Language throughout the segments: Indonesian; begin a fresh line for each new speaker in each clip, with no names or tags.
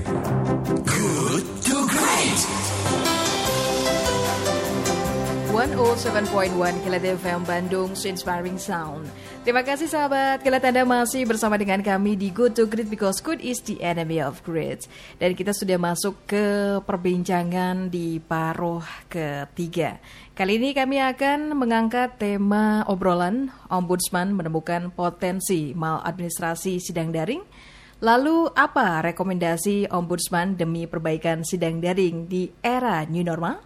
Good to Great.
107.1 Kilat FM Bandung Inspiring Sound. Terima kasih sahabat Kilat Anda masih bersama dengan kami di Good to Great because good is the enemy of great. Dan kita sudah masuk ke perbincangan di paruh ketiga. Kali ini kami akan mengangkat tema obrolan Ombudsman menemukan potensi maladministrasi sidang daring. Lalu apa rekomendasi Ombudsman demi perbaikan sidang daring di era new normal?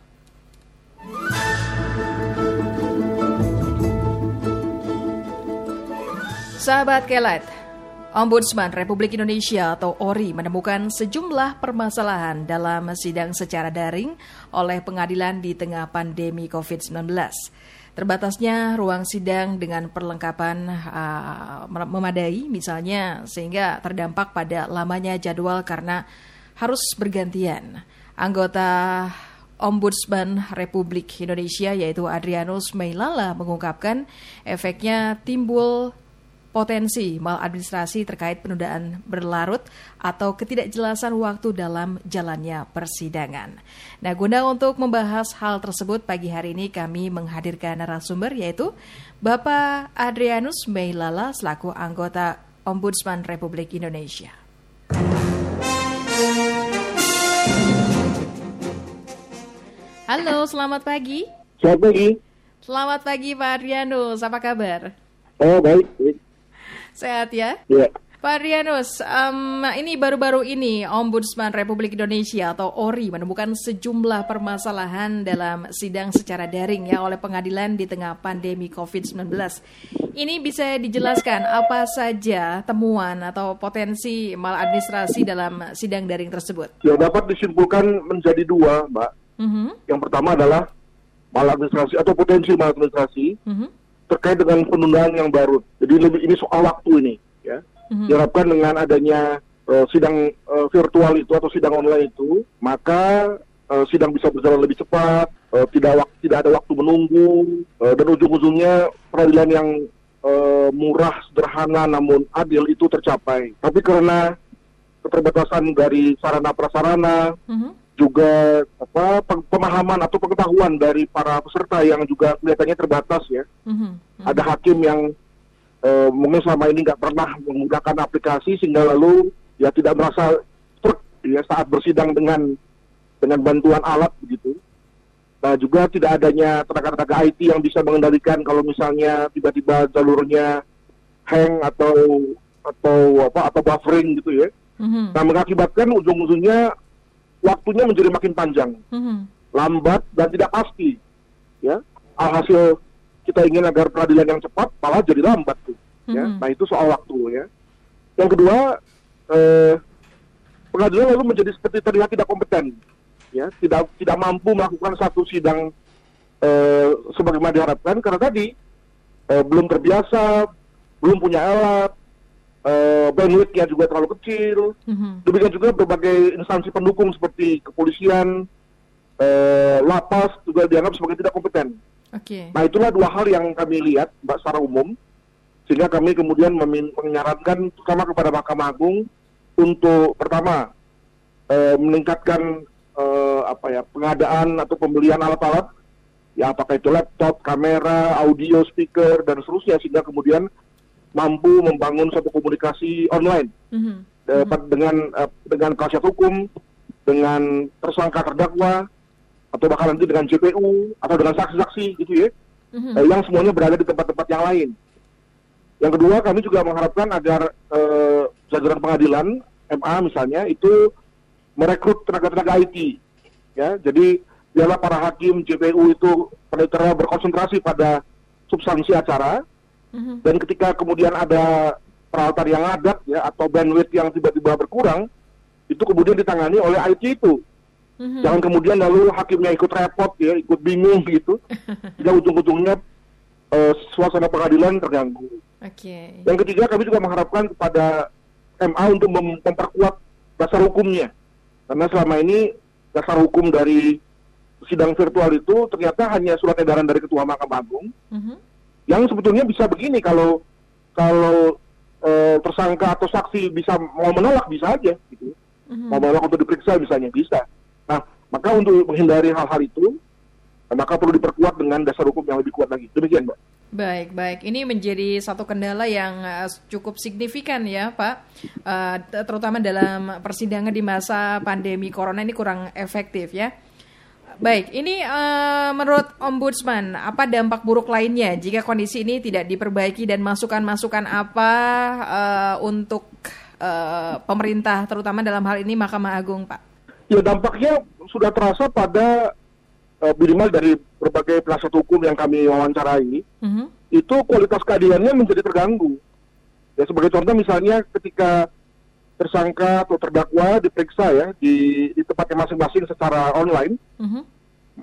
Sahabat Kelet, Ombudsman Republik Indonesia atau ORI menemukan sejumlah permasalahan dalam sidang secara daring oleh pengadilan di tengah pandemi COVID-19. Terbatasnya ruang sidang dengan perlengkapan uh, memadai misalnya sehingga terdampak pada lamanya jadwal karena harus bergantian. Anggota Ombudsman Republik Indonesia yaitu Adrianus Meilala mengungkapkan efeknya timbul potensi maladministrasi terkait penundaan berlarut atau ketidakjelasan waktu dalam jalannya persidangan. Nah, guna untuk membahas hal tersebut pagi hari ini kami menghadirkan narasumber yaitu Bapak Adrianus Meilala selaku anggota Ombudsman Republik Indonesia. Halo, selamat pagi.
Selamat pagi.
Selamat pagi Pak Adrianus, apa kabar?
Oh baik, baik.
Sehat ya?
Ya.
Pak Rianus, um, ini baru-baru ini Ombudsman Republik Indonesia atau ORI menemukan sejumlah permasalahan dalam sidang secara daring ya oleh pengadilan di tengah pandemi COVID-19. Ini bisa dijelaskan apa saja temuan atau potensi maladministrasi dalam sidang daring tersebut?
Ya dapat disimpulkan menjadi dua, Mbak.
Mhm,
Yang pertama adalah maladministrasi atau potensi maladministrasi
mhm,
terkait dengan penundaan yang baru. Jadi lebih ini soal waktu ini, ya.
mhm.
Diharapkan dengan adanya eh, sidang eh, virtual itu atau sidang online itu, maka eh, sidang bisa berjalan lebih cepat, eh, tidak wak- tidak ada waktu menunggu, eh, dan ujung-ujungnya peradilan yang eh, murah, sederhana, namun adil itu tercapai. Tapi karena keterbatasan dari sarana prasarana,
mhm.
Juga apa pe- pemahaman atau pengetahuan dari para peserta yang juga kelihatannya terbatas ya.
Mhm, mhm.
Ada hakim yang eh, mungkin selama ini nggak pernah menggunakan aplikasi sehingga lalu ya tidak merasa truk ya saat bersidang dengan dengan bantuan alat begitu. Nah juga tidak adanya tenaga-tenaga IT yang bisa mengendalikan kalau misalnya tiba-tiba jalurnya hang atau atau apa atau buffering gitu ya.
Mhm,
Nah mengakibatkan ujung-ujungnya waktunya menjadi makin panjang,
mhm.
lambat dan tidak pasti. Ya, alhasil kita ingin agar peradilan yang cepat malah jadi lambat tuh. Ya,
Mhm.
nah itu soal waktu ya. Yang kedua, eh, pengadilan lalu menjadi seperti terlihat tidak kompeten, ya, tidak tidak mampu melakukan satu sidang eh, sebagaimana diharapkan karena tadi eh, belum terbiasa, belum punya alat, eh, bandwidth-nya juga terlalu kecil,
Mhm.
Demikian juga berbagai instansi pendukung seperti kepolisian, eh, lapas juga dianggap sebagai tidak kompeten.
Oke.
Nah itulah dua hal yang kami lihat, mbak secara umum, sehingga kami kemudian menyarankan terutama kepada Mahkamah Agung untuk pertama eh, meningkatkan eh, apa ya pengadaan atau pembelian alat-alat, ya apakah itu laptop, kamera, audio, speaker dan seterusnya sehingga kemudian mampu membangun satu komunikasi online
Mhm.
dapat dengan eh, dengan penasihat hukum, dengan tersangka terdakwa, atau bahkan nanti dengan JPU atau dengan saksi-saksi gitu ya,
Mhm.
eh, yang semuanya berada di tempat-tempat yang lain. Yang kedua, kami juga mengharapkan agar eh, jajaran pengadilan MA misalnya itu merekrut tenaga-tenaga IT, ya. Jadi biarlah para hakim JPU itu pada berkonsentrasi pada substansi acara,
Mhm.
dan ketika kemudian ada peralatan yang adat ya atau bandwidth yang tiba-tiba berkurang itu kemudian ditangani oleh IT itu
Mhm.
jangan kemudian lalu hakimnya ikut repot ya ikut bingung gitu sehingga ujung-ujungnya eh, suasana pengadilan terganggu
Oke.
yang ketiga kami juga mengharapkan kepada MA untuk mem- memperkuat dasar hukumnya karena selama ini dasar hukum dari sidang virtual itu ternyata hanya surat edaran dari ketua Mahkamah Agung
Mhm.
Yang sebetulnya bisa begini kalau kalau eh, tersangka atau saksi bisa mau menolak bisa aja gitu.
Mhm.
mau menolak untuk diperiksa misalnya bisa. Nah, maka untuk menghindari hal-hal itu, maka perlu diperkuat dengan dasar hukum yang lebih kuat lagi. Demikian, Mbak.
Baik, baik. Ini menjadi satu kendala yang uh, cukup signifikan ya, Pak. Uh, terutama dalam persidangan di masa pandemi corona ini kurang efektif ya. Baik, ini uh, menurut Ombudsman, apa dampak buruk lainnya jika kondisi ini tidak diperbaiki dan masukan-masukan apa uh, untuk uh, pemerintah, terutama dalam hal ini Mahkamah Agung, Pak?
Ya dampaknya sudah terasa pada uh, minimal dari berbagai penasihat hukum yang kami wawancarai, uh -huh. itu kualitas keadilannya menjadi terganggu. Ya sebagai contoh misalnya ketika tersangka atau terdakwa diperiksa ya di, di tempatnya masing-masing secara online uh-huh.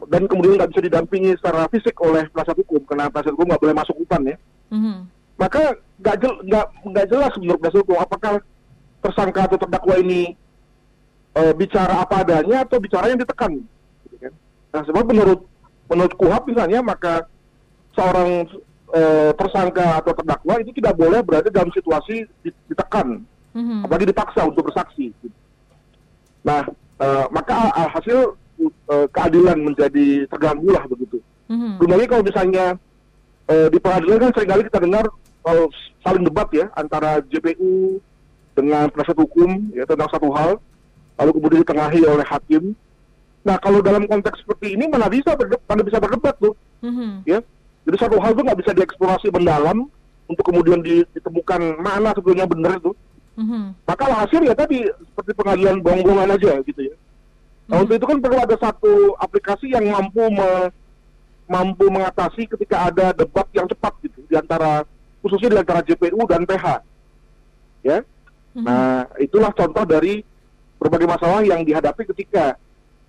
dan kemudian nggak bisa didampingi secara fisik oleh penasihat hukum karena penasihat hukum nggak boleh masuk hutan ya uh-huh. maka nggak jel, jelas menurut penasihat hukum apakah tersangka atau terdakwa ini e, bicara apa adanya atau bicara yang ditekan gitu kan? nah sebab menurut menurut kuhap misalnya maka seorang e, tersangka atau terdakwa itu tidak boleh berada dalam situasi ditekan mm-hmm. apalagi dipaksa untuk bersaksi. Nah, uh, maka hasil uh, keadilan menjadi terganggu lah begitu. Mm-hmm. Belum lagi kalau misalnya uh, di pengadilan kan sering kali kita dengar uh, saling debat ya antara JPU dengan penasihat hukum ya tentang satu hal, lalu kemudian ditengahi oleh hakim. Nah, kalau dalam konteks seperti ini mana bisa berdebat, mana bisa berdebat tuh, mm-hmm. ya. Jadi satu hal itu nggak bisa dieksplorasi mendalam untuk kemudian ditemukan mana sebetulnya benar itu. Mm-hmm. Maka hasil ya tadi seperti pengadilan bohong-bohongan aja gitu ya. Nah, mm-hmm. untuk itu kan perlu ada satu aplikasi yang mampu me, mampu mengatasi ketika ada debat yang cepat gitu di antara khususnya di antara JPU dan PH. Ya. Mm-hmm. Nah, itulah contoh dari berbagai masalah yang dihadapi ketika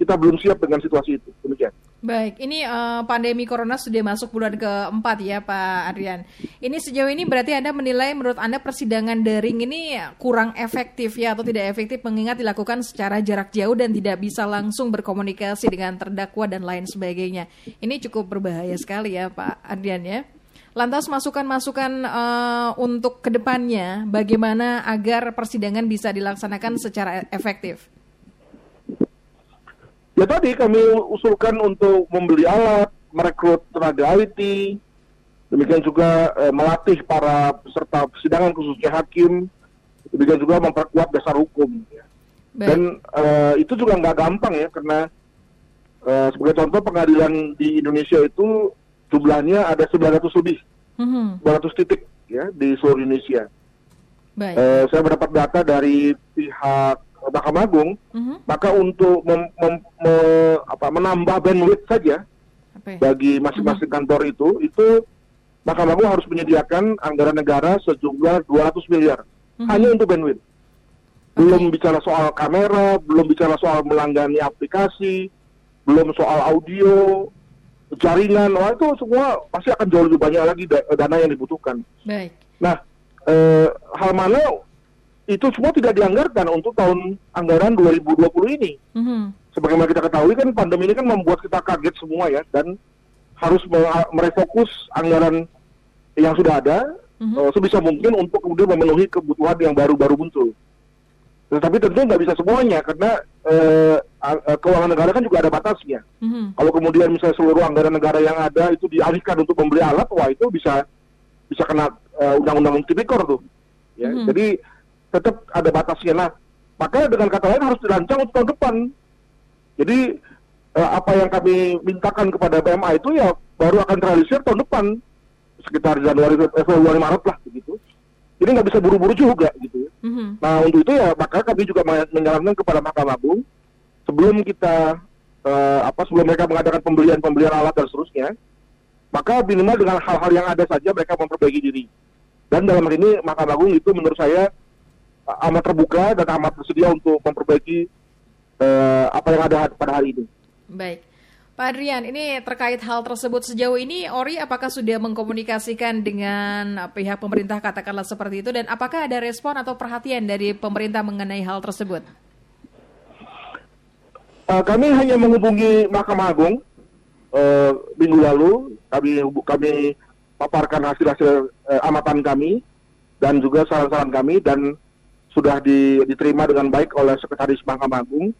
kita belum siap dengan situasi itu. Demikian.
Baik, ini uh, pandemi corona sudah masuk bulan keempat ya Pak Adrian. Ini sejauh ini berarti Anda menilai menurut Anda persidangan daring ini kurang efektif ya atau tidak efektif mengingat dilakukan secara jarak jauh dan tidak bisa langsung berkomunikasi dengan terdakwa dan lain sebagainya. Ini cukup berbahaya sekali ya Pak Adrian ya. Lantas masukan-masukan uh, untuk ke depannya bagaimana agar persidangan bisa dilaksanakan secara efektif?
Ya tadi kami usulkan untuk membeli alat, merekrut tenaga IT, demikian juga e, melatih para peserta persidangan khususnya hakim, demikian juga memperkuat dasar hukum. Ya. Dan e, itu juga nggak gampang ya karena e, sebagai contoh pengadilan di Indonesia itu jumlahnya ada 900 lebih, mm -hmm. 900 titik ya di seluruh Indonesia. Baik. E, saya mendapat data dari pihak Mahkamah Agung, uh-huh. maka untuk mem, mem, me, apa, menambah bandwidth saja okay. bagi masing-masing uh-huh. kantor itu, itu Mahkamah Agung harus menyediakan anggaran negara sejumlah 200 miliar uh-huh. hanya untuk bandwidth. Belum okay. bicara soal kamera, belum bicara soal melanggani aplikasi, belum soal audio, jaringan, wah itu semua pasti akan jauh lebih banyak lagi dana yang dibutuhkan. Baik. Nah, eh, hal mana itu semua tidak dianggarkan untuk tahun anggaran 2020 ini. Mm-hmm. Sebagaimana kita ketahui kan pandemi ini kan membuat kita kaget semua ya dan harus merefokus anggaran yang sudah ada mm-hmm. uh, sebisa mungkin untuk kemudian memenuhi kebutuhan yang baru-baru muncul. Tetapi tentu nggak bisa semuanya karena uh, uh, keuangan negara kan juga ada batasnya. Mm-hmm. Kalau kemudian misalnya seluruh anggaran negara yang ada itu dialihkan untuk membeli alat, wah itu bisa bisa kena uh, undang-undang tipikor tuh. Ya, mm-hmm. jadi tetap ada batasnya. Nah, maka dengan kata lain harus dirancang untuk tahun depan. Jadi eh, apa yang kami mintakan kepada BMA itu ya baru akan terrealisir tahun depan sekitar Januari Februari Maret lah begitu. Jadi nggak bisa buru-buru juga gitu. Mm-hmm. Nah untuk itu ya maka kami juga menyarankan kepada Mahkamah Agung sebelum kita eh, apa sebelum mereka mengadakan pembelian pembelian alat dan seterusnya, maka minimal dengan hal-hal yang ada saja mereka memperbaiki diri. Dan dalam hal ini Mahkamah Agung itu menurut saya amat terbuka dan amat bersedia untuk memperbaiki uh, apa yang ada pada hari ini.
Baik. Pak Adrian, ini terkait hal tersebut sejauh ini Ori apakah sudah mengkomunikasikan dengan pihak pemerintah katakanlah seperti itu dan apakah ada respon atau perhatian dari pemerintah mengenai hal tersebut?
Uh, kami hanya menghubungi Mahkamah Agung uh, minggu lalu, kami kami paparkan hasil-hasil uh, amatan kami dan juga saran-saran kami dan sudah di, diterima dengan baik oleh Sekretaris Mahkamah Agung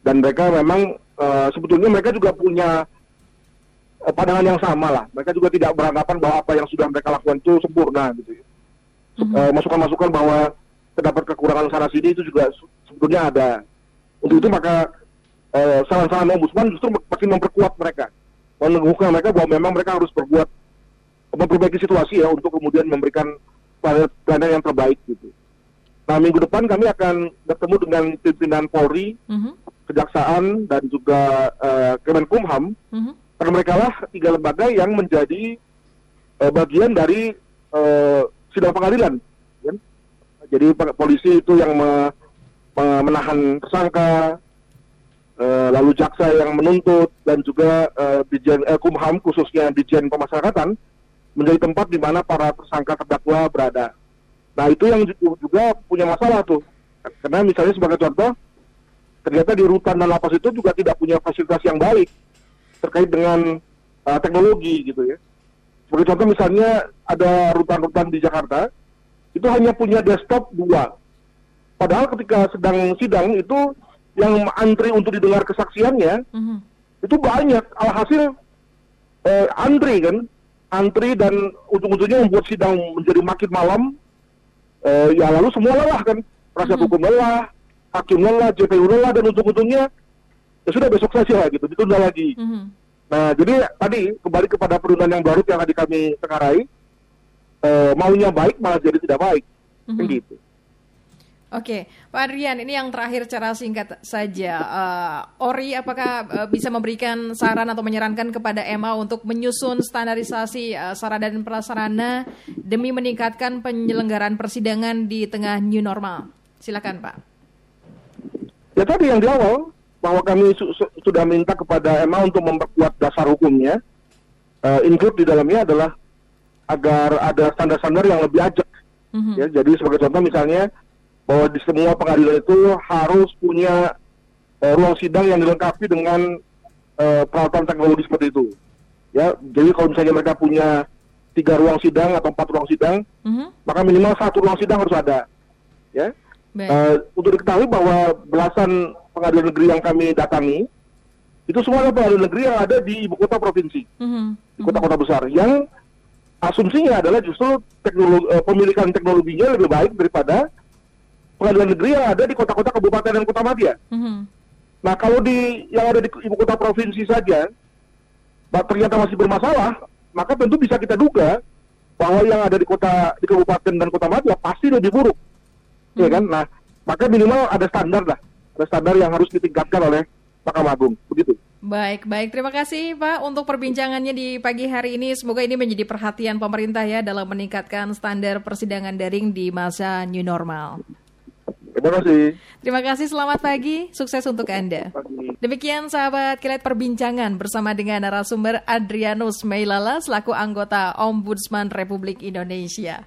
dan mereka memang uh, sebetulnya mereka juga punya uh, pandangan yang sama lah. Mereka juga tidak beranggapan bahwa apa yang sudah mereka lakukan itu sempurna gitu.
Mhm.
Uh, masukan-masukan bahwa terdapat kekurangan sana sini itu juga se- sebetulnya ada. Untuk itu maka uh, saran-saran ombudsman justru makin memperkuat mereka, meneguhkan mereka bahwa memang mereka harus berbuat memperbaiki situasi ya untuk kemudian memberikan pelayanan yang terbaik gitu. Nah minggu depan kami akan bertemu dengan pimpinan Polri,
Mhm.
Kejaksaan dan juga eh, Kemenkumham
Mhm.
karena mereka lah tiga lembaga yang menjadi eh, bagian dari eh, sidang pengadilan. kan? Jadi polisi itu yang me- me- menahan tersangka, eh, lalu jaksa yang menuntut dan juga eh, Dijen eh, Kumham khususnya Dijen Pemasyarakatan menjadi tempat di mana para tersangka terdakwa berada. Nah itu yang ju- juga punya masalah tuh, karena misalnya sebagai contoh, ternyata di rutan dan lapas itu juga tidak punya fasilitas yang baik terkait dengan uh, teknologi gitu ya. Sebagai contoh misalnya ada rutan-rutan di Jakarta itu hanya punya desktop dua. Padahal ketika sedang sidang itu yang antri untuk didengar kesaksiannya
Mhm.
itu banyak. Alhasil eh, antri kan, antri dan ujung-ujungnya membuat sidang menjadi makin malam. Eh, ya lalu semua lelah kan, penasihat
Mhm.
hukum lelah, hakim lelah, JPU lelah dan ujung-ujungnya ya sudah besok saja gitu, ditunda lagi.
Mhm.
Nah, jadi tadi kembali kepada penundaan yang baru yang tadi kami tenggarai, eh, maunya baik malah jadi tidak baik, kan
Mhm.
gitu.
Oke, Pak Adrian, ini yang terakhir cara singkat saja. Eh, Ori, apakah eh, bisa memberikan saran atau menyarankan kepada MA untuk menyusun standarisasi eh, sarana dan prasarana demi meningkatkan penyelenggaraan persidangan di tengah new normal? Silakan, Pak.
Ya tadi yang di awal bahwa kami su- su- sudah minta kepada MA untuk memperkuat dasar hukumnya, eh, include di dalamnya adalah agar ada standar-standar yang lebih ajak.
Mhm.
Ya, jadi sebagai contoh misalnya bahwa di semua pengadilan itu harus punya eh, ruang sidang yang dilengkapi dengan eh, peralatan teknologi seperti itu. Ya, jadi kalau misalnya mereka punya tiga ruang sidang atau empat ruang sidang,
Mhm.
maka minimal satu ruang sidang harus ada. Ya,
Baik.
Eh, untuk diketahui bahwa belasan pengadilan negeri yang kami datangi itu semua adalah pengadilan negeri yang ada di ibu kota provinsi,
Mhm.
di kota-kota besar. Yang asumsinya adalah justru teknologi, eh, pemilikan teknologinya lebih baik daripada pengadilan negeri yang ada di kota-kota kabupaten dan kota madya.
Mhm.
Nah kalau di yang ada di ibu kota provinsi saja ternyata masih bermasalah, maka tentu bisa kita duga bahwa yang ada di kota di kabupaten dan kota madya pasti lebih buruk, ya kan? Nah maka minimal ada standar lah, ada standar yang harus ditingkatkan oleh Mahkamah Agung, begitu.
Baik, baik. Terima kasih Pak untuk perbincangannya di pagi hari ini. Semoga ini menjadi perhatian pemerintah ya dalam meningkatkan standar persidangan daring di masa new normal.
Terima kasih.
Terima kasih, selamat pagi. Sukses untuk Anda. Demikian sahabat kilat perbincangan bersama dengan narasumber Adrianus Meilala selaku anggota Ombudsman Republik Indonesia.